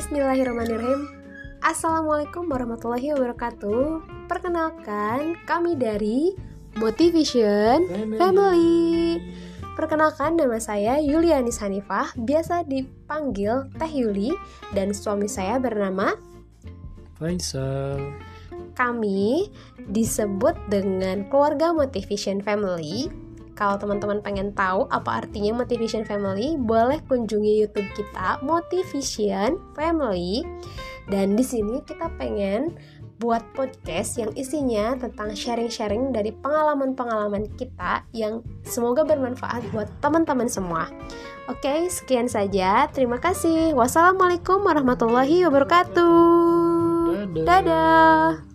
Bismillahirrahmanirrahim. Assalamualaikum warahmatullahi wabarakatuh. Perkenalkan kami dari Motivation Family. Family. Perkenalkan nama saya Yulianis Hanifah Biasa dipanggil Teh Yuli Dan suami saya bernama Faisal. Kami disebut dengan keluarga Motivation Family kalau teman-teman pengen tahu apa artinya Motivation Family, boleh kunjungi YouTube kita Motivation Family. Dan di sini kita pengen buat podcast yang isinya tentang sharing-sharing dari pengalaman-pengalaman kita yang semoga bermanfaat buat teman-teman semua. Oke, sekian saja. Terima kasih. Wassalamualaikum warahmatullahi wabarakatuh. Dadah. Dadah.